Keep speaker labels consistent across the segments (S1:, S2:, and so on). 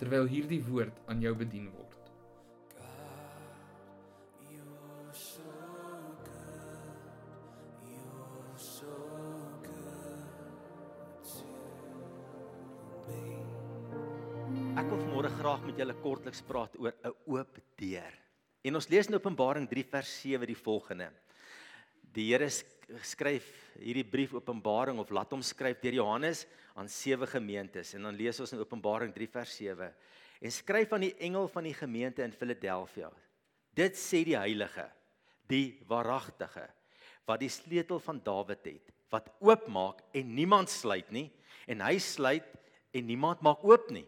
S1: terwyl hierdie woord aan jou bedien word.
S2: Ek wil vanmôre graag met julle kortliks praat oor 'n oop deur. En ons lees in Openbaring 3 vers 7 die volgende. Die Here skryf hierdie brief Openbaring of laat hom skryf deur Johannes aan sewe gemeentes en dan lees ons in Openbaring 3 vers 7 en skryf aan die engel van die gemeente in Filadelfia. Dit sê die heilige, die waaragtige wat die sleutel van Dawid het, wat oopmaak en niemand sluit nie en hy sluit en niemand maak oop nie.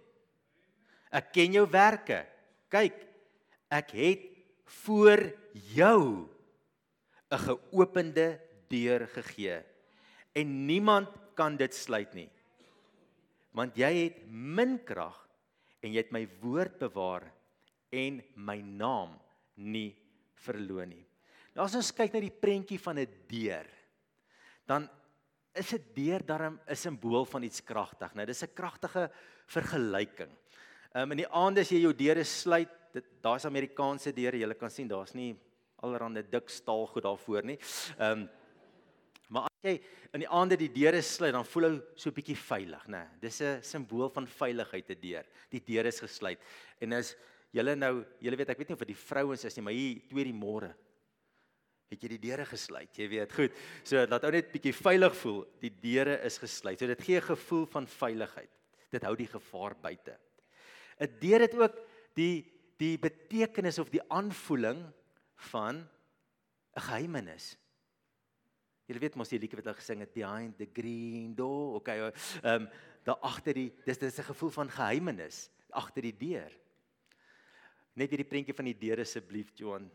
S2: Ek ken jou werke. Kyk, ek het voor jou 'n geopende deur gegee en niemand kan dit sluit nie. Want jy het min krag en jy het my woord bewaar en my naam nie verloon nie. Nou as ons kyk na die prentjie van 'n deur, dan is 'n deur darm 'n simbool van iets kragtig. Nou dis 'n kragtige vergelyking. Um, in die aande as jy jou deure sluit, daar's Amerikaanse deure, jy kan sien daar's nie allerhande dik staal goed daarvoor nie. Ehm um, maar as jy in die aande die deure sluit, dan voel jy so 'n bietjie veilig, né? Dis 'n simbool van veiligheid 'n deur. Die deur is gesluit. En as julle nou, julle weet ek weet nie of dit die vrouens is nie, maar hier twee die môre het jy die deure gesluit. Jy weet, goed. So laat ou net bietjie veilig voel. Die deure is gesluit. So dit gee 'n gevoel van veiligheid. Dit hou die gevaar buite. 'n Deur het ook die die betekenis of die aanvoeling van 'n geheimenis. Jy weet mos die liedjie wat hulle gesing het behind the green door. Okay, ehm um, daar agter die dis dis 'n gevoel van geheimenis agter die deur. Net hierdie prentjie van die deur asseblief Johan.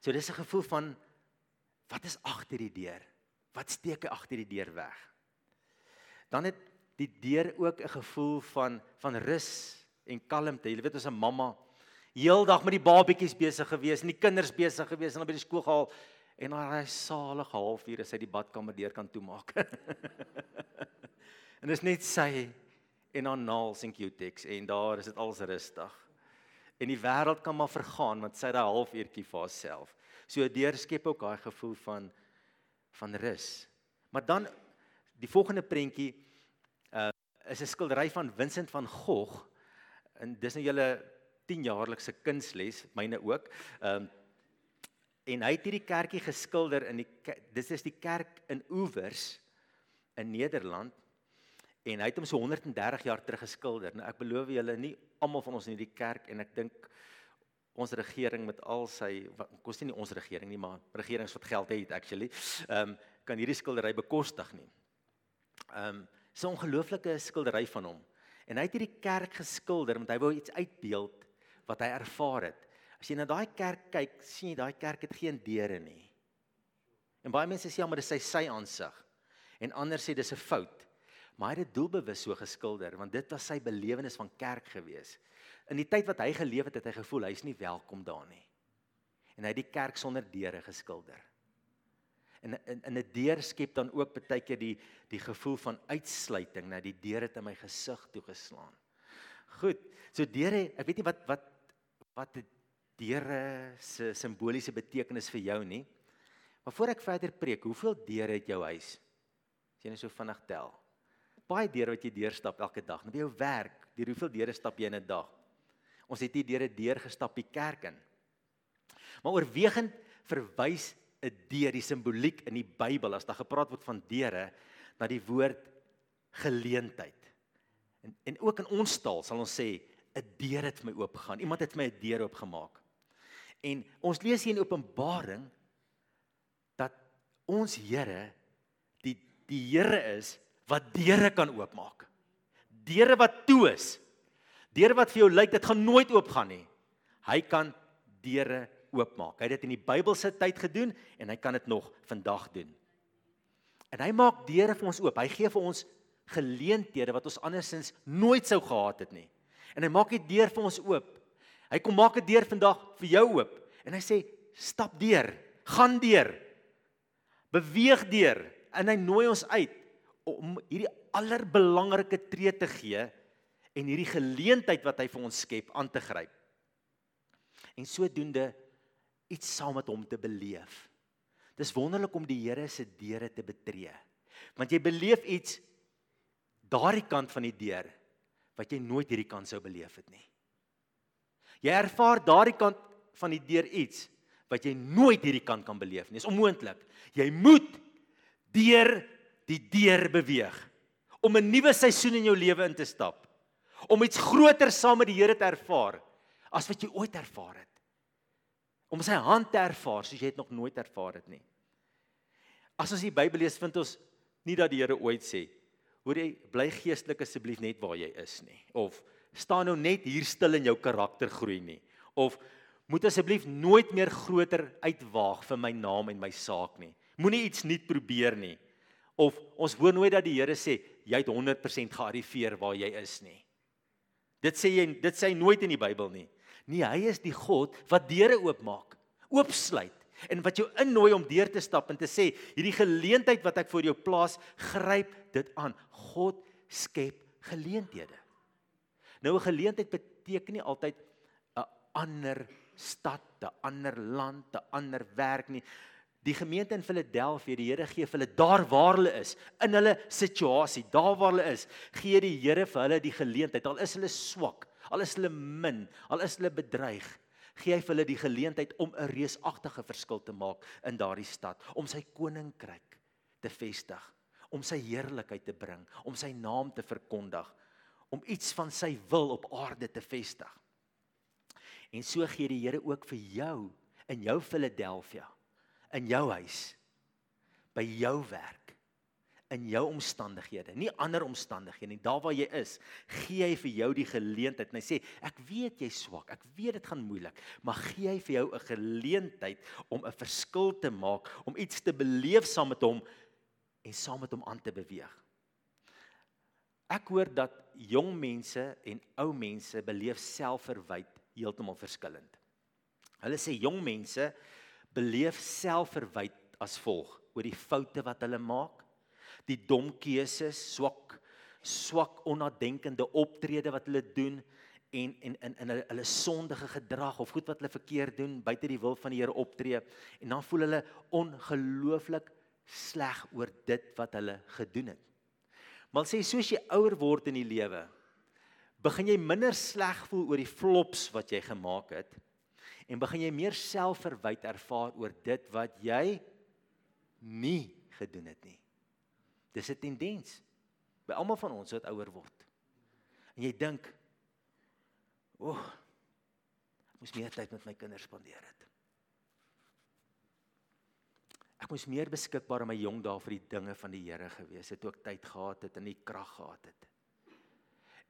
S2: So dis 'n gevoel van wat is agter die deur? Wat steek hy agter die deur weg? Dan het die deur ook 'n gevoel van van rus en kalmte. Jy weet as 'n mamma heeldag met die babatjies besig gewees en die kinders besig gewees en dan by die skool gehaal en dan hy salig halfuur as hy die badkamer deur kan toemaak. en dis net sy en haar naels en Q-tex en daar is dit als rustig. En die wêreld kan maar vergaan want sy het daai halfuurtjie vir haarself. So deur skep ook daai gevoel van van rus. Maar dan die volgende prentjie uh is 'n skildery van Vincent van Gogh en dis nou julle 10 jaarlikse kunsles, myne ook. Ehm um, en hy het hierdie kerkie geskilder in die dis is die kerk in Oewers in Nederland en hy het hom so 130 jaar terug geskilder. Nou ek beloof julle nie almal van ons in hierdie kerk en ek dink ons regering met al sy kos nie ons regering nie, maar regerings wat geld het actually, ehm um, kan hierdie skildery bekostig nie. Ehm um, so 'n ongelooflike skildery van hom. En hy het hierdie kerk geskilder want hy wou iets uitbeeld wat hy ervaar het. As jy na daai kerk kyk, sien jy daai kerk het geen deure nie. En baie mense sê ja, maar dis sy sy aansig. En ander sê dis 'n fout. Maar hy het dit doelbewus so geskilder want dit was sy belewenis van kerk gewees. In die tyd wat hy geleef het, het hy gevoel hy's nie welkom daar nie. En hy het die kerk sonder deure geskilder. En in in 'n deur skep dan ook baie keer die die gevoel van uitsluiting, nou die deur het in my gesig toegeslaan. Goed. So deure, ek weet nie wat wat wat die deure se simboliese betekenis vir jou nie. Maar voor ek verder preek, hoeveel deure het jou huis? As jy net so vinnig tel. Baie deure wat jy deurstap elke dag. Nou by jou werk, deur hoeveel deure stap jy in 'n dag? Ons het hier deure deur gestap by kerk in. Maar oorwegend verwys 'n deur die simboliek in die Bybel as daar gepraat word van deure na die woord geleentheid. En en ook in ons taal sal ons sê 'n deur het my oopgegaan. Iemand het my 'n deur oopgemaak. En ons lees hier in Openbaring dat ons Here die die Here is wat deure kan oopmaak. Deure wat toe is. Deure wat vir jou lyk dit gaan nooit oopgaan nie. Hy kan deure oopmaak. Hy het dit in die Bybelse tyd gedoen en hy kan dit nog vandag doen. En hy maak deure vir ons oop. Hy gee vir ons geleenthede wat ons andersins nooit sou gehad het nie. En hy maak die deur vir ons oop. Hy kom maak 'n deur vandag vir jou oop en hy sê stap deur, gaan deur. Beweeg deur en hy nooi ons uit om hierdie allerbelangrike tree te gee en hierdie geleentheid wat hy vir ons skep aan te gryp. En sodoende iets saam met hom te beleef. Dis wonderlik om die Here se deure te betree. Want jy beleef iets daardie kant van die deur wat jy nooit hierdie kant sou beleef het nie. Jy ervaar daardie kant van die deur iets wat jy nooit hierdie kant kan beleef nie. Dit is onmoontlik. Jy moet deur die deur beweeg om 'n nuwe seisoen in jou lewe in te stap. Om iets groter saam met die Here te ervaar as wat jy ooit ervaar het. Om sy hand te ervaar soos jy dit nog nooit ervaar het nie. As ons die Bybel lees, vind ons nie dat die Here ooit sê Hoor jy, bly geestelik asseblief net waar jy is nie. Of staan nou net hier stil in jou karakter groei nie. Of moet asseblief nooit meer groter uitwaag vir my naam en my saak nie. Moenie iets nuut probeer nie. Of ons hoor nooit dat die Here sê jy het 100% gearriveer waar jy is nie. Dit sê jy dit sê nooit in die Bybel nie. Nee, hy is die God wat deure oopmaak, oopsluit en wat jou innooi om deur te stap en te sê hierdie geleentheid wat ek vir jou plaas, gryp dit aan. God skep geleenthede. Nou 'n geleentheid beteken nie altyd 'n ander stad, 'n ander land, 'n ander werk nie. Die gemeente in Filadelfia, die Here gee vir hulle daar waar hulle is, in hulle situasie, daar waar hulle is, gee die Here vir hulle die geleentheid. Al is hulle swak, al is hulle min, al is hulle bedreig, gee hy vir hulle die geleentheid om 'n reusagtige verskil te maak in daardie stad, om sy koninkryk te vestig, om sy heerlikheid te bring, om sy naam te verkondig, om iets van sy wil op aarde te vestig. En so gee die Here ook vir jou in jou Philadelphia, in jou huis, by jou werk in jou omstandighede, nie ander omstandighede nie. Daar waar jy is, gee hy vir jou die geleentheid. En hy sê, ek weet jy's swak. Ek weet dit gaan moeilik, maar gee hy vir jou 'n geleentheid om 'n verskil te maak, om iets te beleef saam met hom en saam met hom aan te beweeg. Ek hoor dat jong mense en ou mense beleef selfverwyd heeltemal verskillend. Hulle sê jong mense beleef selfverwyd as volg oor die foute wat hulle maak die dom keuses, swak swak onnadenkende optrede wat hulle doen en en in in hulle, hulle sondige gedrag of goed wat hulle verkeerd doen buite die wil van die Here optree en dan voel hulle ongelooflik sleg oor dit wat hulle gedoen het. Maar sê soos jy ouer word in die lewe, begin jy minder sleg voel oor die flops wat jy gemaak het en begin jy meer selfverwyd ervaar oor dit wat jy nie gedoen het nie. Dis 'n tendens by almal van ons wat ouer word. En jy dink, "O, oh, ek moes meer tyd met my kinders spandeer het. Ek moes meer beskikbaar in my jong dae vir die dinge van die Here gewees het, toe ek tyd gehad het en nie krag gehad het."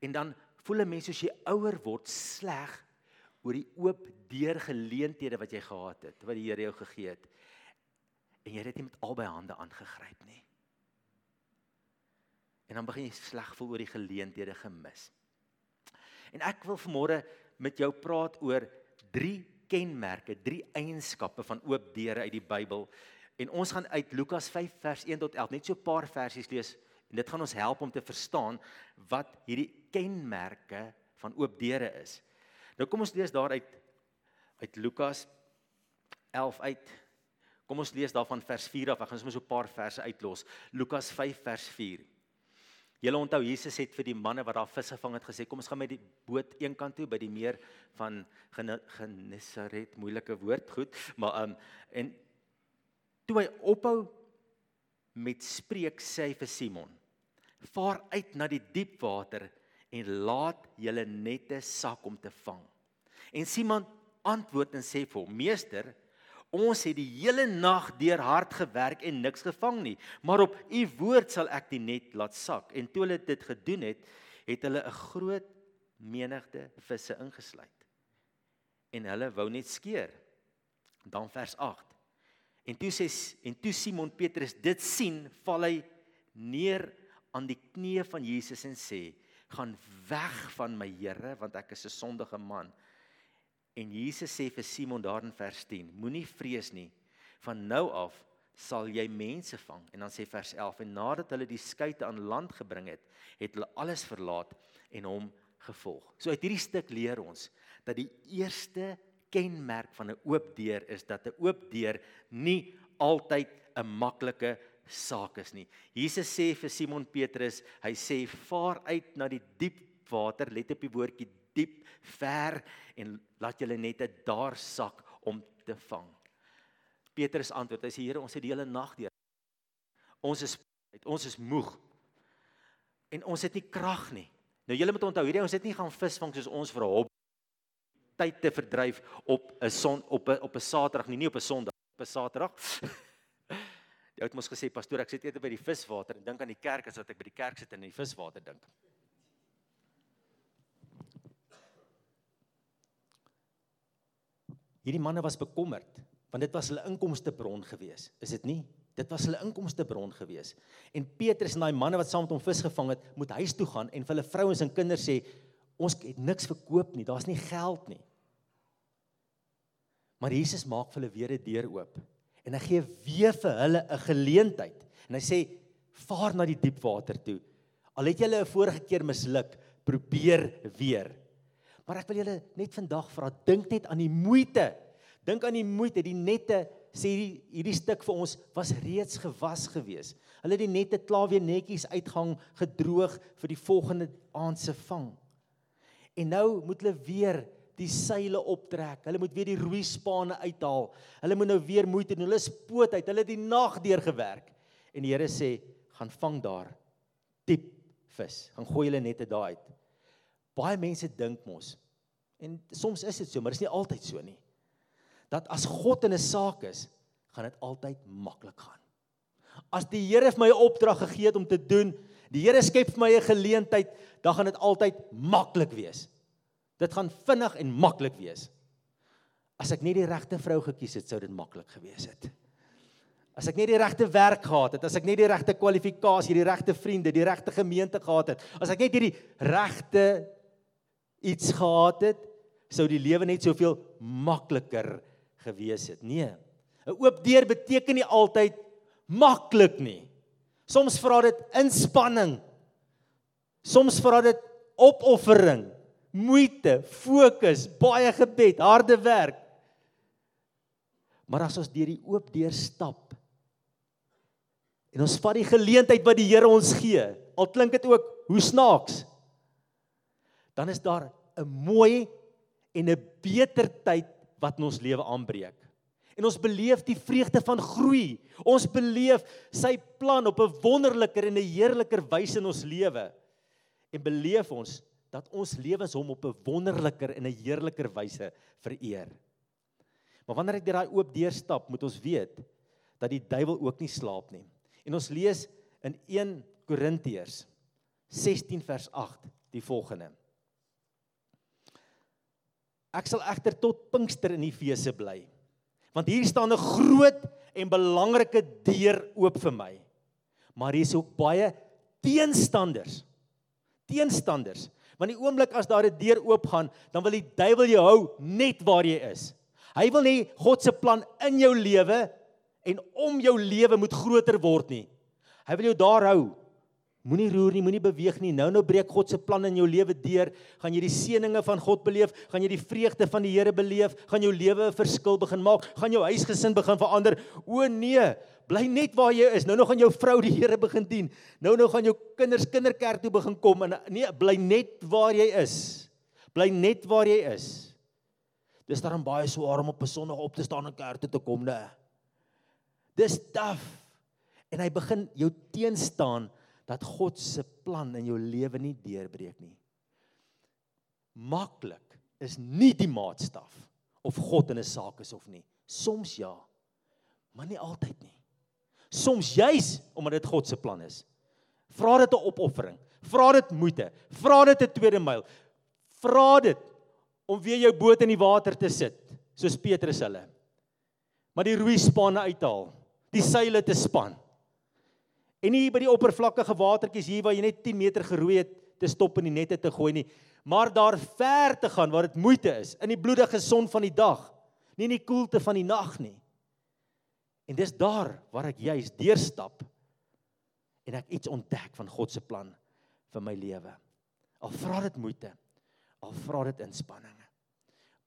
S2: En dan voel 'n mens soos jy ouer word sleg oor die oop deur geleenthede wat jy gehad het, wat die Here jou gegee het. En jy het dit nie met albei hande aangegryp nie. En dan begin jy sleg voel oor die geleenthede gemis. En ek wil vanmôre met jou praat oor drie kenmerke, drie eienskappe van oop deure uit die Bybel. En ons gaan uit Lukas 5 vers 1 tot 11 net so 'n paar versies lees en dit gaan ons help om te verstaan wat hierdie kenmerke van oop deure is. Nou kom ons lees daar uit uit Lukas 11 uit. Kom ons lees daarvan vers 4 af. Ek gaan sommer so 'n paar verse uitlos. Lukas 5 vers 4. Julle onthou Jesus het vir die manne wat daar visse vang het gesê kom ons gaan met die boot eenkant toe by die meer van Genesaret moeilike woord goed maar um en toe hy ophou met spreek sê hy vir Simon vaar uit na die diep water en laat julle nette sak om te vang en Simon antwoord en sê vir hom meester Ons het die hele nag deur hard gewerk en niks gevang nie, maar op u woord sal ek die net laat sak. En toe hulle dit gedoen het, het hulle 'n groot menigte visse ingesluit. En hulle wou net skeer. Dan vers 8. En toe sê en toe Simon Petrus dit sien, val hy neer aan die knieë van Jesus en sê: "Gaan weg van my Here, want ek is 'n sondige man." En Jesus sê vir Simon daar in vers 10: Moenie vrees nie. Van nou af sal jy mense vang. En dan sê vers 11: En nadat hulle die skei aan land gebring het, het hulle alles verlaat en hom gevolg. So uit hierdie stuk leer ons dat die eerste kenmerk van 'n oop deur is dat 'n oop deur nie altyd 'n maklike saak is nie. Jesus sê vir Simon Petrus, hy sê vaar uit na die diep water, let op die woordjie diep, ver en laat julle nette daar sak om te vang. Petrus antwoord, hy sê Here, ons het die hele nag deur. Ons is ons is moeg. En ons het nie krag nie. Nou julle moet onthou, hierdie ons het nie gaan visvang soos ons vir 'n hobby tyd te verdryf op 'n son op 'n op 'n Saterdag nie, nie op 'n Sondag, op 'n Saterdag. Jy het mos gesê pastoor, ek sit eers by die viswater en dink aan die kerk as wat ek by die kerk sit en in die viswater dink. Hierdie manne was bekommerd want dit was hulle inkomstebron gewees, is dit nie? Dit was hulle inkomstebron gewees. En Petrus en daai manne wat saam met hom vis gevang het, moet huis toe gaan en vir hulle vrouens en kinders sê, ons het niks verkoop nie, daar's nie geld nie. Maar Jesus maak vir hulle weer 'n deur oop en hy gee weer vir hulle 'n geleentheid. En hy sê vaar na die diep water toe. Al het julle 'n vorige keer misluk, probeer weer. Maar ek wil julle net vandag vra, dink net aan die moeite. Dink aan die moeite, die nette sê hierdie hierdie stuk vir ons was reeds gewas gewees. Hulle het die nette klaar weer netjies uitgang gedroog vir die volgende aand se vang. En nou moet hulle weer die seile optrek. Hulle moet weer die roeispane uithaal. Hulle moet nou weer moeite doen. Hulle spoot uit. Hulle het die nag deur gewerk. En die Here sê, "Gaan vang daar diep vis. Gaan gooi hulle nette daar uit." Baie mense dink mos en soms is dit so, maar dit is nie altyd so nie. Dat as God in 'n saak is, gaan dit altyd maklik gaan. As die Here vir my 'n opdrag gegee het om te doen, die Here skep vir my 'n geleentheid, dan gaan dit altyd maklik wees. Dit gaan vinnig en maklik wees. As ek nie die regte vrou gekies het, sou dit maklik gewees het. As ek nie die regte werk gehad het, as ek nie die regte kwalifikasie, die regte vriende, die regte gemeente gehad het, as ek net hierdie regte iets gehad het, sou die lewe net soveel makliker gewees het. Nee. 'n Oop deur beteken nie altyd maklik nie. Soms vra dit inspanning. Soms vra dit opoffering, moeite, fokus, baie gebed, harde werk. Maar as ons deur die oop deur stap en ons vat die geleentheid wat die Here ons gee, al klink dit ook hoe snaaks, dan is daar 'n mooi en 'n beter tyd wat in ons lewe aanbreek. En ons beleef die vreugde van groei. Ons beleef sy plan op 'n wonderliker en 'n heerliker wyse in ons lewe en beleef ons dat ons lewens hom op 'n wonderliker en 'n heerliker wyse vereer. Maar wanneer ek deur daai oop deur stap, moet ons weet dat die duiwel ook nie slaap nie. En ons lees in 1 Korintiërs 16 vers 8 die volgende. Ek sal egter tot Pinkster in Efese bly. Want hier staan 'n groot en belangrike deur oop vir my. Maar hier is ook baie teenstanders teenstanders. Want die oomblik as daar 'n deur oopgaan, dan wil die duiwel jou hou net waar jy is. Hy wil nie God se plan in jou lewe en om jou lewe moet groter word nie. Hy wil jou daar hou. Moenie roer nie, moenie beweeg nie. Nou nou breek God se plan in jou lewe deur. Gaan jy die seëninge van God beleef? Gaan jy die vreugde van die Here beleef? Gaan jou lewe 'n verskil begin maak? Gaan jou huisgesin begin verander? O nee, bly net waar jy is. Nou nou gaan jou vrou die Here begin dien. Nou nou gaan jou kinders kinderkerk toe begin kom en nee, bly net waar jy is. Bly net waar jy is. Dis daarom baie swaar om op 'n Sondag op te staan en kerk toe te kom, né? Dis taaf. En hy begin jou teenstaan dat God se plan in jou lewe nie deurbreek nie. Maklik is nie die maatstaf of God in 'n saak is of nie. Soms ja, maar nie altyd nie. Soms juis omdat dit God se plan is. Vra dit 'n opoffering. Vra dit moeite. Vra dit 'n tweede myl. vra dit om weer jou boot in die water te sit, soos Petrus hulle. Maar die roeispanne uithaal, die seile te span. En nie by die oppervlakkige watertjies hier waar jy net 10 meter geroei het te stop in die nette te gooi nie, maar daar ver te gaan waar dit moeite is in die bloedige son van die dag, nie in die koelte van die nag nie. En dis daar waar ek juis deurstap en ek iets ontdek van God se plan vir my lewe. Al vra dit moeite, al vra dit inspanning.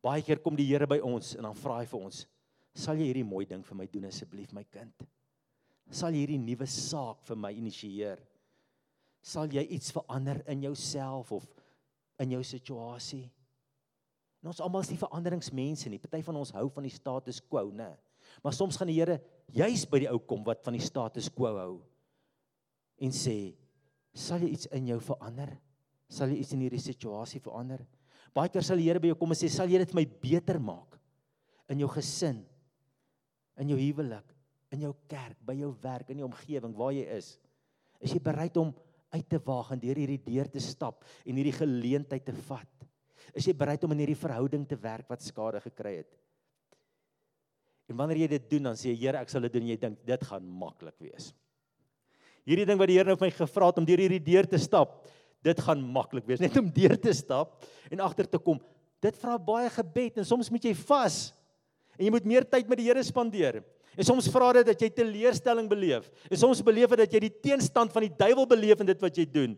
S2: Baie keer kom die Here by ons en dan vra hy vir ons: "Sal jy hierdie mooi ding vir my doen asseblief my kind? Sal hierdie nuwe saak vir my initieer? Sal jy iets verander in jouself of in jou situasie?" En ons almal is nie veranderingsmense nie. Party van ons hou van die status quo, né? Maar soms gaan die Here juis by die ou kom wat van die status quo hou en sê, "Sal jy iets in jou verander? Sal jy iets in hierdie situasie verander?" Baie keer sal die Here by jou kom en sê, "Sal jy dit vir my beter maak in jou gesin, in jou huwelik, in jou kerk, by jou werk, in die omgewing waar jy is? Is jy bereid om uit te waag en deur hierdie deur te stap en hierdie geleentheid te vat? Is jy bereid om in hierdie verhouding te werk wat skade gekry het?" En wanneer jy dit doen, dan sê jy, Here, ek sal dit doen en jy dink dit gaan maklik wees. Hierdie ding wat die Here nou vir my gevra het om deur hierdie deur te stap, dit gaan maklik wees net om deur te stap en agter te kom. Dit vra baie gebed en soms moet jy vas. En jy moet meer tyd met die Here spandeer. En soms vra dit dat jy teleurstelling beleef. En soms beleef dit dat jy die teenstand van die duiwel beleef in dit wat jy doen.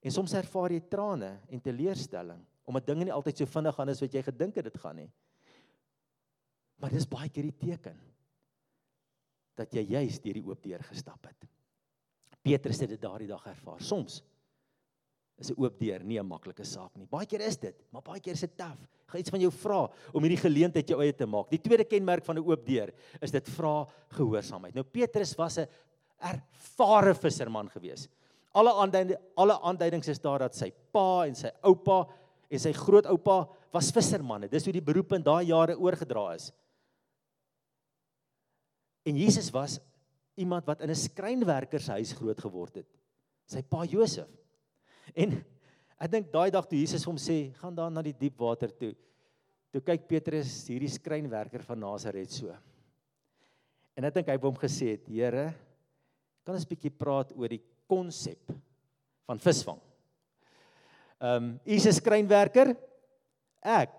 S2: En soms ervaar jy trane en teleurstelling omdat dinge nie altyd so vinnig gaan as wat jy gedink het dit gaan nie. Maar dis baie keer die teken dat jy juis deur die oop deur gestap het. Petrus het dit daardie dag ervaar. Soms is 'n oop deur nie 'n maklike saak nie. Baie keer is dit, maar baie keer is dit taaf. Gaan iets van jou vra om hierdie geleentheid jou eie te maak. Die tweede kenmerk van 'n oop deur is dit vra gehoorsaamheid. Nou Petrus was 'n ervare visserman gewees. Alle aanduidings alle aanduidings is daar dat sy pa en sy oupa en sy grootoupa was vissermanne. Dis hoe die beroep in daai jare oorgedra is. En Jesus was iemand wat in 'n skrynwerkershuis groot geword het. Sy pa Josef En ek dink daai dag toe Jesus hom sê, gaan daar na die diep water toe. Toe kyk Petrus hierdie skrynwerker van Nasaret so. En ek dink hy het hom gesê, "Here, kan ons 'n bietjie praat oor die konsep van visvang?" Ehm, um, 'n skrynwerker. Ek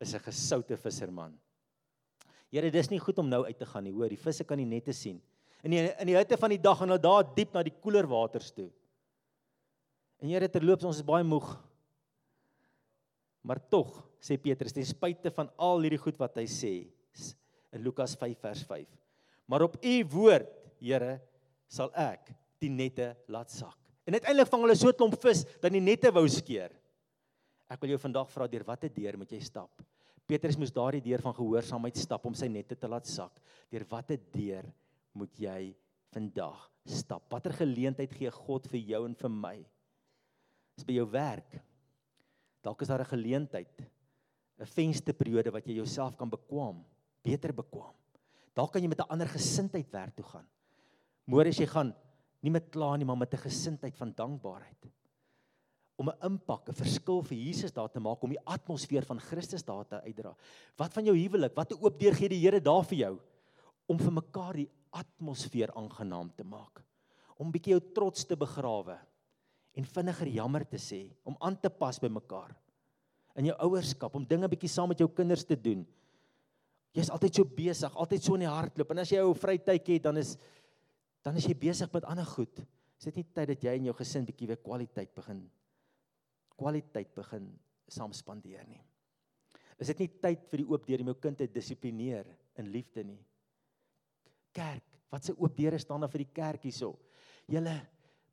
S2: is 'n gesoute visserman. Here, dis nie goed om nou uit te gaan nie, hoor, die visse kan nie net te sien. In die in die hitte van die dag gaan hulle daar diep na die koeler waters toe. En Here terloops ons is baie moeg. Maar tog sê Petrus ten spyte van al hierdie goed wat hy sê in Lukas 5 vers 5. Maar op u woord, Here, sal ek die nette laat sak. En uiteindelik vang hulle so 'n klomp vis dat die nette wou skeer. Ek wil jou vandag vra deur watter deur moet jy stap? Petrus moes daardie deur van gehoorsaamheid stap om sy nette te laat sak. Deur watter deur moet jy vandag stap? Watter geleentheid gee God vir jou en vir my? Is by jou werk. Dalk is daar 'n geleentheid, 'n vensterperiode wat jy jouself kan bekwam, beter bekwam. Dalk kan jy met 'n ander gesindheid werk toe gaan. Môre as jy gaan nie met kla nie, maar met 'n gesindheid van dankbaarheid. Om 'n impak, 'n verskil vir Jesus daar te maak om die atmosfeer van Christus daar te uitdra. Wat van jou huwelik? Wat 'n oop deur gee die Here daar vir jou om vir mekaar die atmosfeer aangenaam te maak. Om bietjie jou trots te begrawe en vinniger jammer te sê om aan te pas by mekaar in jou ouerskap om dinge bietjie saam met jou kinders te doen. Jy's altyd so besig, altyd so in die hardloop en as jy 'n vry tydjie het dan is dan is jy besig met ander goed. Is dit nie tyd dat jy en jou gesin bietjie weer kwaliteit begin kwaliteit begin saam spandeer nie? Is dit nie tyd vir die oop deur om jou kind te dissiplineer in liefde nie? Kerk, wat se oop deure staan daar vir die kerk hierso? Julle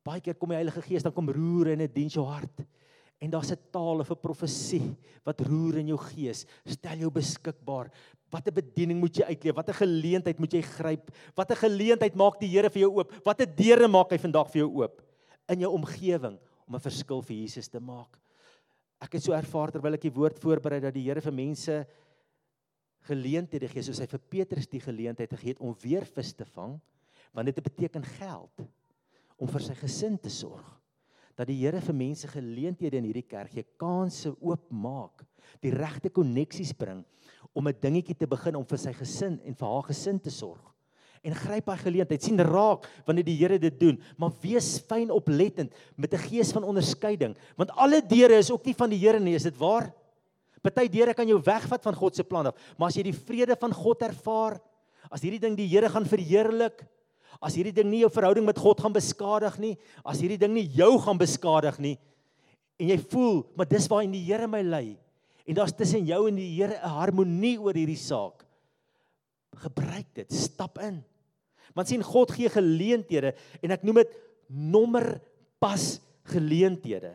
S2: Baie keer kom die Heilige Gees dan kom roer in 'n diens jou hart. En daar's 'n taal of 'n profesie wat roer in jou gees. Stel jou beskikbaar. Watter bediening moet jy uitleef? Watter geleentheid moet jy gryp? Watter geleentheid maak die Here vir jou oop? Watter deure maak hy vandag vir jou oop in jou omgewing om 'n verskil vir Jesus te maak? Ek het so ervaar terwyl ek die woord voorberei dat die Here vir mense geleenthede gee soos hy vir Petrus die geleentheid gegee het om weer vis te vang want dit beteken geld om vir sy gesin te sorg. dat die Here vir mense geleenthede in hierdie kerk gee, kansse oopmaak, die regte koneksies bring om 'n dingetjie te begin om vir sy gesin en vir haar gesin te sorg. En gryp hy geleentheid, sien raak wanneer die Here dit doen, maar wees fyn oplettend met 'n gees van onderskeiding, want alle deure is ook nie van die Here nie, is dit waar? Party deure kan jou wegvat van God se plan af, maar as jy die vrede van God ervaar, as hierdie ding die Here gaan verheerlik, as hierdie ding nie jou verhouding met God gaan beskadig nie, as hierdie ding nie jou gaan beskadig nie en jy voel, maar dis waar in die Here my lei en daar's tussen jou en die Here 'n harmonie oor hierdie saak. Gebruik dit, stap in. Want sien God gee geleenthede en ek noem dit nommer pas geleenthede.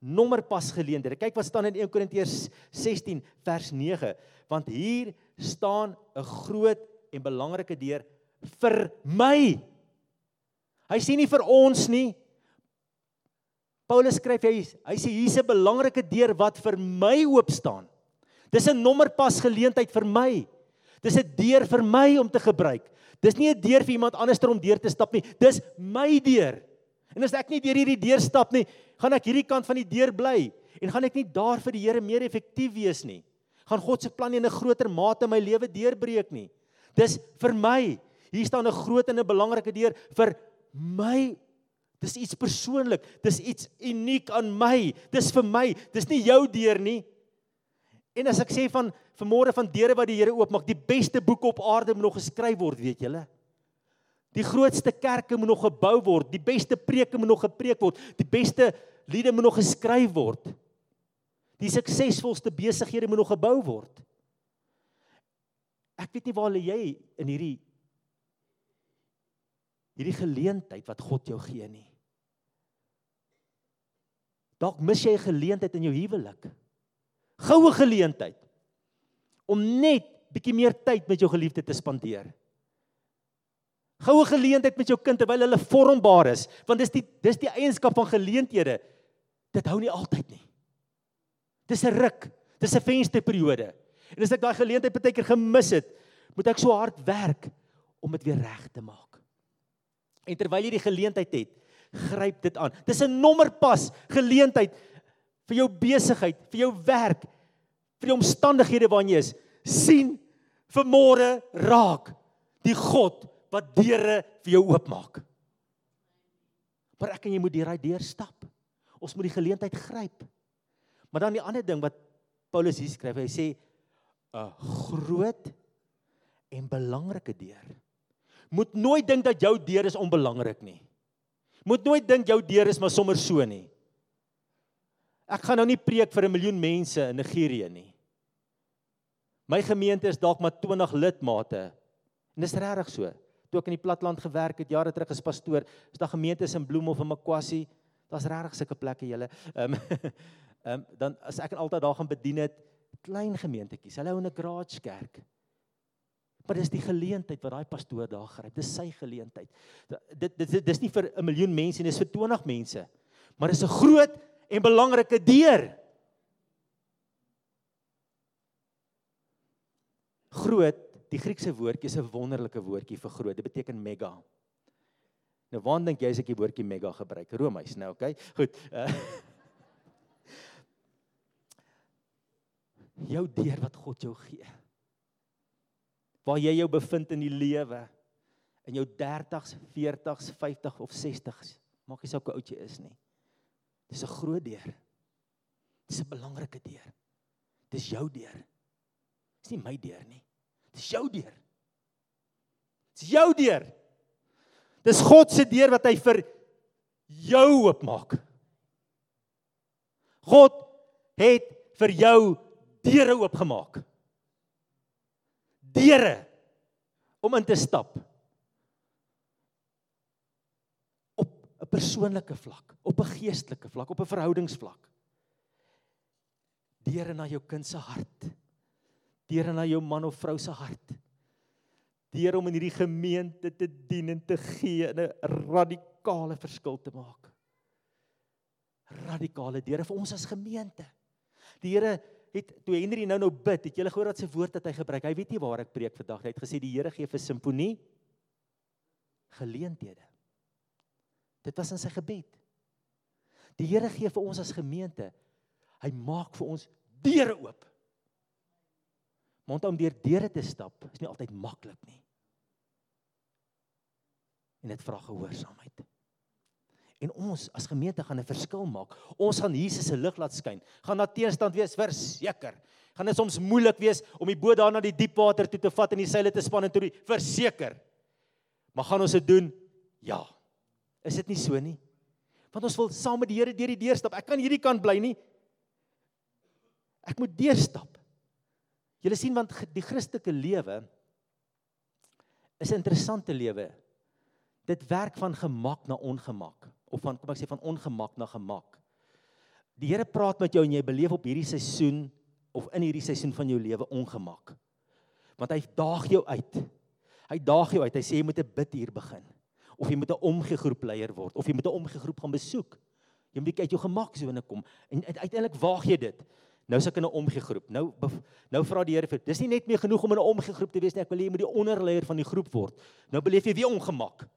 S2: Nommer pas geleenthede. Kyk wat staan in 1 Korintiërs 16 vers 9, want hier staan 'n groot en belangrike deur vir my. Hy sê nie vir ons nie. Paulus skryf hy hy sê hier's 'n belangrike deur wat vir my oop staan. Dis 'n nommerpas geleentheid vir my. Dis 'n deur vir my om te gebruik. Dis nie 'n deur vir iemand anders om deur te stap nie. Dis my deur. En as ek nie deur hierdie deur stap nie, gaan ek hierdie kant van die deur bly en gaan ek nie daar vir die Here meer effektief wees nie. Gaan God se plan in 'n groter mate my lewe deurbreek nie. Dis vir my. Hier staan 'n groot en 'n belangrike deur vir my Dis iets persoonlik. Dis iets uniek aan my. Dis vir my. Dis nie jou deur nie. En as ek sê van vanmôre van deure wat die Here oopmaak, die beste boeke op aarde moet nog geskryf word, weet julle? Die grootste kerke moet nog gebou word, die beste preke moet nog gepreek word, die beste liede moet nog geskryf word. Die suksesvolste besighede moet nog gebou word. Ek weet nie waar lê jy in hierdie hierdie geleentheid wat God jou gee nie. Dalk mis jy 'n geleentheid in jou huwelik. Goue geleentheid om net bietjie meer tyd met jou geliefde te spandeer. Goue geleentheid met jou kind terwyl hulle vormbaar is, want dis die dis die eienskap van geleenthede. Dit hou nie altyd nie. Dis 'n ruk, dis 'n vensterperiode. En as ek daai geleentheid baie keer gemis het, moet ek so hard werk om dit weer reg te maak. En terwyl jy die geleentheid het, gryp dit aan. Dis 'n nommerpas geleentheid vir jou besigheid, vir jou werk, vir die omstandighede waarin jy is. sien vermore raak die God wat deure vir jou oopmaak. Maar ek en jy moet deur daai deur stap. Ons moet die geleentheid gryp. Maar dan die ander ding wat Paulus hier skryf, hy sê 'n groot en belangrike deur. Moet nooit dink dat jou deur is onbelangrik nie. Moet nooit dink jou deur is maar sommer so nie. Ek gaan nou nie preek vir 'n miljoen mense in Nigerië nie. My gemeente is dalk maar 20 lidmate. En dis regtig so. Toe ek in die platland gewerk het jare terug as pastoor, is daar gemeentes in Bloemhof en Makwasi. Daar's regtig sulke plekke julle. Ehm ehm dan as ek altyd daar gaan bedien het, klein gemeentetjies. Hulle hou 'n garage kerk. Maar dis die geleentheid wat daai pastoor daar gryp. Dis sy geleentheid. Dit dit dis nie vir 'n miljoen mense nie, dis vir 20 mense. Maar dis 'n groot en belangrike deur. Groot, die Griekse woordjie is 'n wonderlike woordjie vir groot. Dit beteken mega. Nou waar dink jy as ek die woordjie mega gebruik? Romeis, nou, okay? Goed. Uh, jou deur wat God jou gee waar jy jou bevind in die lewe in jou 30s, 40s, 50 of 60s. Maak nie saak hoe oud jy is nie. Dis 'n groot deur. Dis 'n belangrike deur. Dis jou deur. Dis nie my deur nie. Dis jou deur. Dis jou deur. Dis God se deur wat hy vir jou oopmaak. God het vir jou deure oopgemaak deure om in te stap op 'n persoonlike vlak, op 'n geestelike vlak, op 'n verhoudingsvlak. Deure na jou kind se hart. Deure na jou man of vrou se hart. Deure om in hierdie gemeente te dien en te gee en 'n radikale verskil te maak. Radikale deure vir ons as gemeente. Die Here het toe Henry nou nou bid, het jy gehoor wat sy woord het hy gebruik? Hy weet nie waar ek preek vandag nie. Hy het gesê die Here gee vir simfonie geleenthede. Dit was in sy gebed. Die Here gee vir ons as gemeente. Hy maak vir ons deure oop. Maar om deur deure te stap is nie altyd maklik nie. En dit vra gehoorsaamheid. En ons as gemeente gaan 'n verskil maak. Ons gaan Jesus se lig laat skyn. Gaan daar teenstand wees, verseker. Gaan dit soms moeilik wees om die boot daar na die diep water toe te vat en die seile te span en toe die verseker. Maar gaan ons dit doen? Ja. Is dit nie so nie? Want ons wil saam met die Here deur die deur stap. Ek kan hierdie kant bly nie. Ek moet deurstap. Julle sien want die Christelike lewe is 'n interessante lewe. Dit werk van gemak na ongemak of van kom ek sê van ongemak na gemak. Die Here praat met jou en jy beleef op hierdie seisoen of in hierdie seisoen van jou lewe ongemak. Want hy daag jou uit. Hy daag jou uit. Hy sê jy moet 'n bid hier begin of jy moet 'n omgegroep leier word of jy moet 'n omgegroep gaan besoek. Jy moet uit jou gemaksone kom en uiteindelik waag jy dit. Nou is ek in 'n omgegroep. Nou nou vra die Here vir dis nie net meer genoeg om in 'n omgegroep te wees nie. Ek wil jy moet die onderleier van die groep word. Nou beleef jy weer ongemak.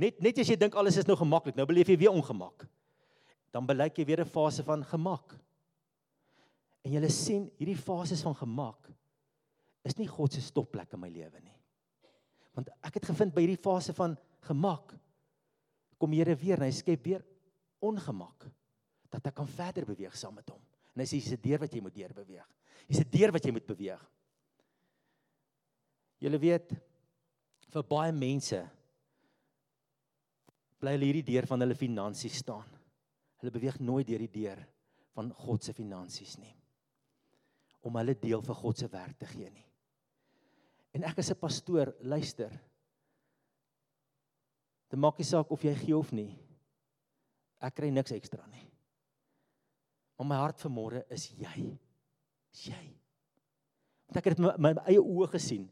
S2: Net net as jy dink alles is nou gemaklik, nou beleef jy weer ongemak. Dan beleik jy weer 'n fase van gemak. En jy sien hierdie fases van gemak is nie God se stopplek in my lewe nie. Want ek het gevind by hierdie fase van gemak kom Here weer en hy skep weer ongemak dat ek kan verder beweeg saam met hom. En hy sê dis 'n deur wat jy moet deur beweeg. Dis 'n deur wat jy moet beweeg. Julle weet vir baie mense bly hulle hierdie deur van hulle finansies staan. Hulle beweeg nooit deur die deur van God se finansies nie. Om hulle deel vir God se werk te gee nie. En ek as 'n pastoor, luister, Dit maak nie saak of jy gee of nie. Ek kry niks ekstra nie. Maar my hart vanmôre is jy. Is jy. Want ek het met my, my eie oë gesien.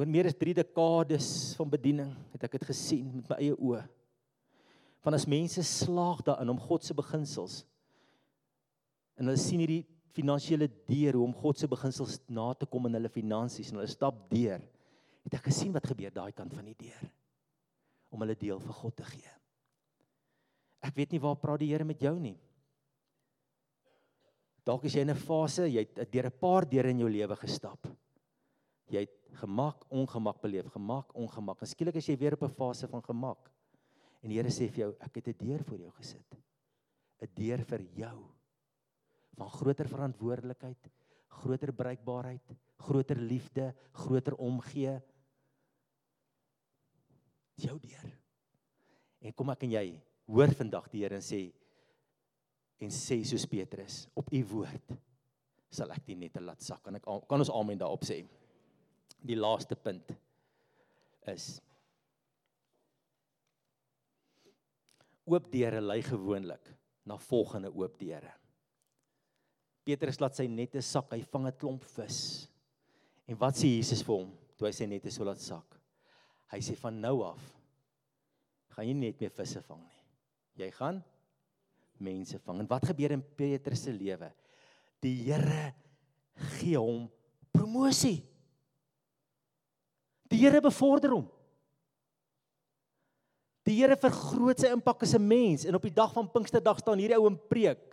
S2: Oor meer as 3 dekades van bediening het ek dit gesien met my eie oë. Van as mense slaag daarin om God se beginsels en hulle sien hierdie finansiële deur hoe om God se beginsels na te kom in hulle finansies en hulle stap deur, het ek gesien wat gebeur daai kant van die deur om hulle deel vir God te gee. Ek weet nie waar praat die Here met jou nie. Dalk is jy in 'n fase, jy het deur 'n paar deure in jou lewe gestap. Jy het gemak, ongemak beleef, gemak, ongemak. En skielik is jy weer op 'n fase van gemak. En die Here sê vir jou, ek het 'n deur vir jou gesit. 'n Deur vir jou van groter verantwoordelikheid, groter bereikbaarheid, groter liefde, groter omgee, jou deur. En kom ek en jy hoor vandag die Here en sê en sê soos Petrus op u woord sal ek die nette laat sak. Kan ek kan ons amen daarop sê? Die laaste punt is oop deure lei gewoonlik na volgende oop deure. Petrus laat sy nette sak, hy vang 'n klomp vis. En wat sê Jesus vir hom toe hy sy nette so laat sak? Hy sê van nou af gaan jy net meer visse vang nie. Jy gaan mense vang. En wat gebeur in Petrus se lewe? Die Here gee hom promosie. Die Here bevorder hom. Die Here vergroot sy impak as 'n mens en op die dag van Pinksterdag staan hierdie ou en preek.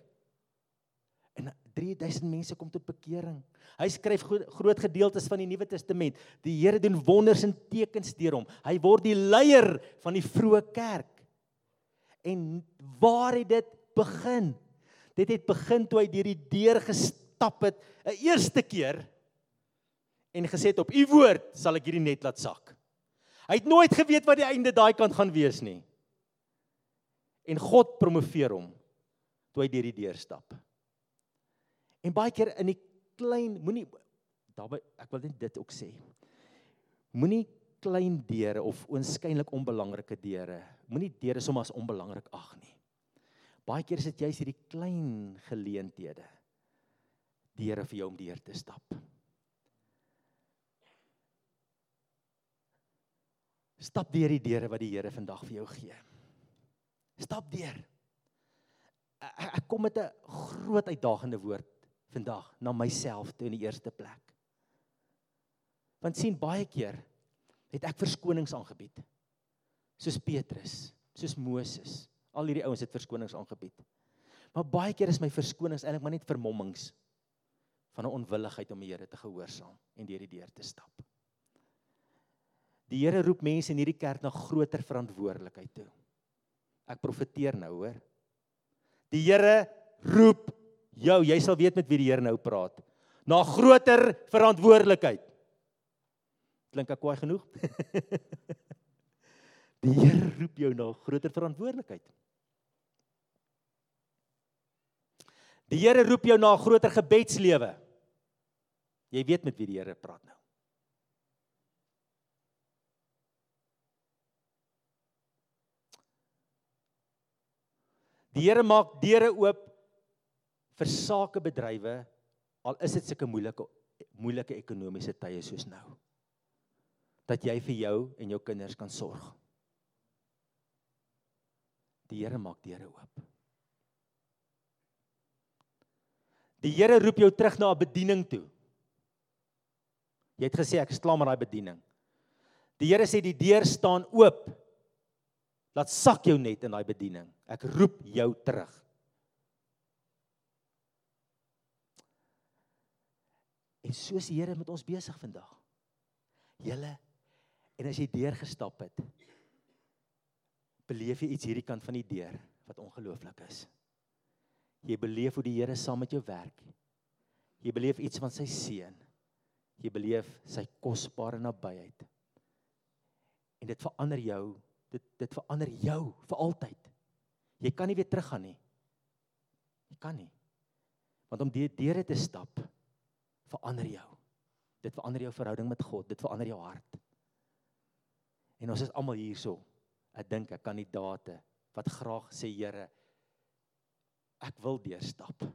S2: 3000 mense kom tot bekering. Hy skryf groot gedeeltes van die Nuwe Testament. Die Here doen wonders en tekens deur hom. Hy word die leier van die vroeë kerk. En waar het dit begin? Dit het begin toe hy deur die deur gestap het 'n eerste keer en gesê het op u woord sal ek hierdie net laat sak. Hy het nooit geweet wat die einde daai kant gaan wees nie. En God promoveer hom toe hy deur die deur stap. En baie keer in die klein moenie daarby ek wil net dit ook sê. Moenie klein deure of oënskynlik onbelangrike deure, moenie deure sommer as onbelangrik ag nie. Baie keer is dit juist hierdie klein geleenthede deure vir jou om deur te stap. Stap deur die deure wat die Here vandag vir jou gee. Stap deur. Ek kom met 'n groot uitdagende woord vandag na myself toe in die eerste plek. Want sien baie keer het ek verskonings aangebied. Soos Petrus, soos Moses, Al hierdie ouens het verskonings aangebied. Maar baie keer is my verskonings eintlik maar net vermommings van 'n onwilligheid om die Here te gehoorsaam en deur die deur te stap. Die Here roep mense in hierdie kerk na groter verantwoordelikheid toe. Ek profeteer nou, hoor. Die Here roep jou, jy sal weet met wie die Here nou praat, na groter verantwoordelikheid. Klink ek kwaai genoeg? die Here roep jou na groter verantwoordelikheid. Die Here roep jou na 'n groter gebedslewe. Jy weet met wie die Here praat nou. Die Here maak deure oop vir sakebedrywe al is dit sulke moeilike moeilike ekonomiese tye soos nou. Dat jy vir jou en jou kinders kan sorg. Die Here maak deure oop. Die Here roep jou terug na 'n bediening toe. Jy het gesê ek is klaar met daai bediening. Die Here sê die deur staan oop. Laat sak jou net in daai bediening. Ek roep jou terug. En soos die Here met ons besig vandag. Julle en as jy deur gestap het, beleef jy iets hierdie kant van die deur wat ongelooflik is. Jy beleef hoe die Here saam met jou werk. Jy beleef iets van sy seën. Jy beleef sy kosbare nabyheid. En dit verander jou, dit dit verander jou vir altyd. Jy kan nie weer teruggaan nie. Jy kan nie. Want om deur deure te stap verander jou. Dit verander jou verhouding met God, dit verander jou hart. En ons is almal hierso. Ek dink ek kandidaate wat graag sê Here, ek wil deurstap.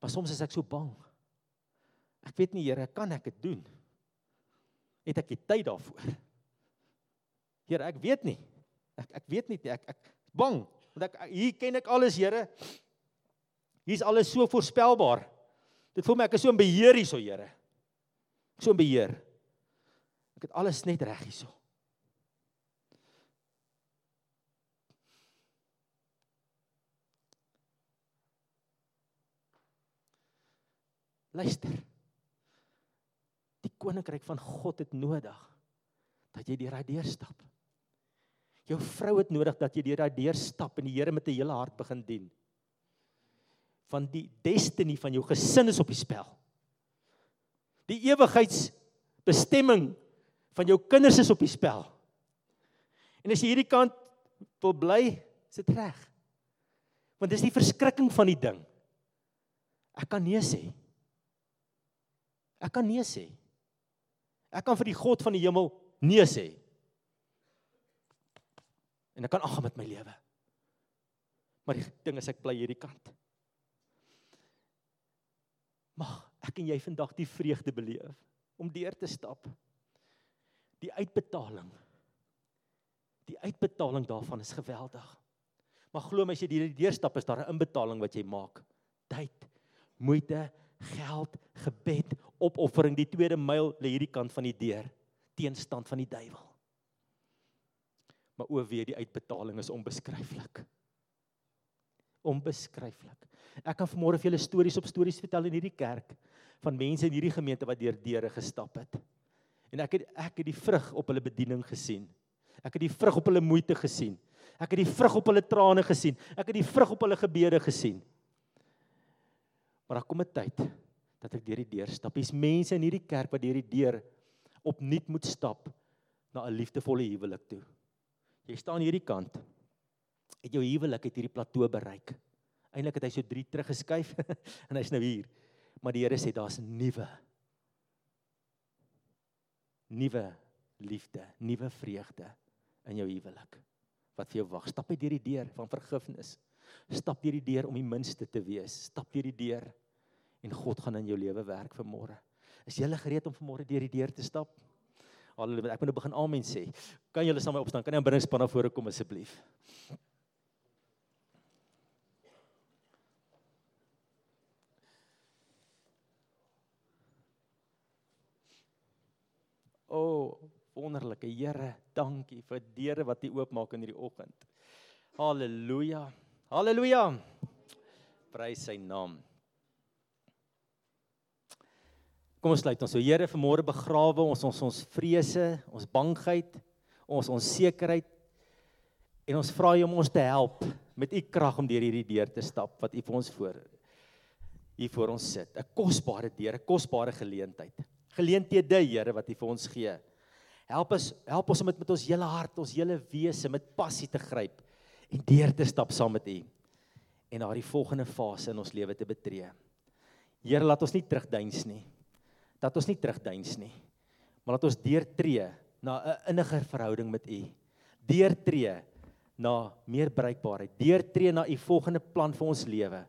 S2: Maar soms is ek so bang. Ek weet nie Here, kan ek dit doen? Het ek die tyd daarvoor? Here, ek weet nie. Ek ek weet nie ek ek bang want ek hier ken ek alles Here. Hier's alles so voorspelbaar. Dit voel my ek is so in beheer hierso, Here. So in beheer. Ek het alles net reg hierso. Luister. Die koninkryk van God het nodig dat jy deur daai deur stap. Jou vrou het nodig dat jy deur daai deur stap en die Here met 'n hele hart begin dien. Van die destiny van jou gesin is op die spel. Die ewigheidsbestemming van jou kinders is op die spel. En as jy hierdie kant wil bly, is dit reg. Want dis die verskrikking van die ding. Ek kan nee sê. Ek kan nee sê. Ek kan vir die God van die hemel nee sê. En ek kan aangaan met my lewe. Maar die ding is ek bly hierdie kant. Mag ek en jy vandag die vreugde beleef om deur te stap. Die uitbetaling. Die uitbetaling daarvan is geweldig. Maar glo my as jy hierdie deurstap is daar 'n inbetaling wat jy maak. Tyd, moeite, geld, gebed, opoffering. Die tweede myl lê hierdie kant van die deur, teenstand van die duiwel. Maar o wee, die uitbetaling is onbeskryflik. Onbeskryflik. Ek kan vanmôre vir julle stories op stories vertel in hierdie kerk van mense in hierdie gemeente wat deur deure gestap het. En ek het ek het die vrug op hulle bediening gesien. Ek het die vrug op hulle moeite gesien. Ek het die vrug op hulle trane gesien. Ek het die vrug op hulle gebede gesien. Maar daar kom 'n tyd dat ek deur die deur stap. Hier's mense in hierdie kerk wat deur die deur opnuut moet stap na 'n liefdevolle huwelik toe. Jy staan hierdie kant. Het jou huwelik het hierdie plateau bereik. Eindelik het hy so 3 teruggeskuif en hy's nou hier. Maar die Here sê daar's nuwe nuwe liefde, nuwe vreugde in jou huwelik wat vir jou wag. Stap uit deur die deur van vergifnis. Stap deur die deur om die minste te wees. Stap deur die deur en God gaan in jou lewe werk vir môre. Is jy gereed om vanmôre deur die deur te stap? Halleluja. Ek moet nou begin amen sê. Kan julle saam opstaan? Kan jy aan binnespan na vore kom asseblief? O, oh, wonderlike Here, dankie vir deure wat U oopmaak in hierdie oggend. Halleluja. Halleluja. Prys sy naam. Kom ons sluit ons. So Here, vanmôre begrawe ons ons ons vrese, ons bangheid, ons onsekerheid en ons vra U om ons te help met U krag om deur hierdie deur te stap wat U vir ons voor hier voor ons sit. 'n Kosbare deur, 'n kosbare geleentheid. Geleenthede, Here, wat U vir ons gee. Help ons, help ons om dit met ons hele hart, ons hele wese met passie te gryp en deur te stap saam met U en daardie volgende fase in ons lewe te betree. Here, laat ons nie terugdeins nie. Dat ons nie terugdeins nie. Maar laat ons deurtree na 'n inniger verhouding met U. Deurtree na meer bereikbaarheid. Deurtree na U volgende plan vir ons lewe.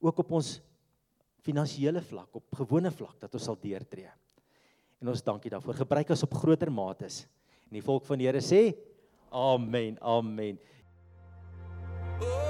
S2: Ook op ons finansiële vlak, op gewone vlak dat ons sal deurtree. En ons dankie daarvoor. Gebruik ons op groter mates. En die volk van die Here sê: Amen. Amen.
S3: Oh,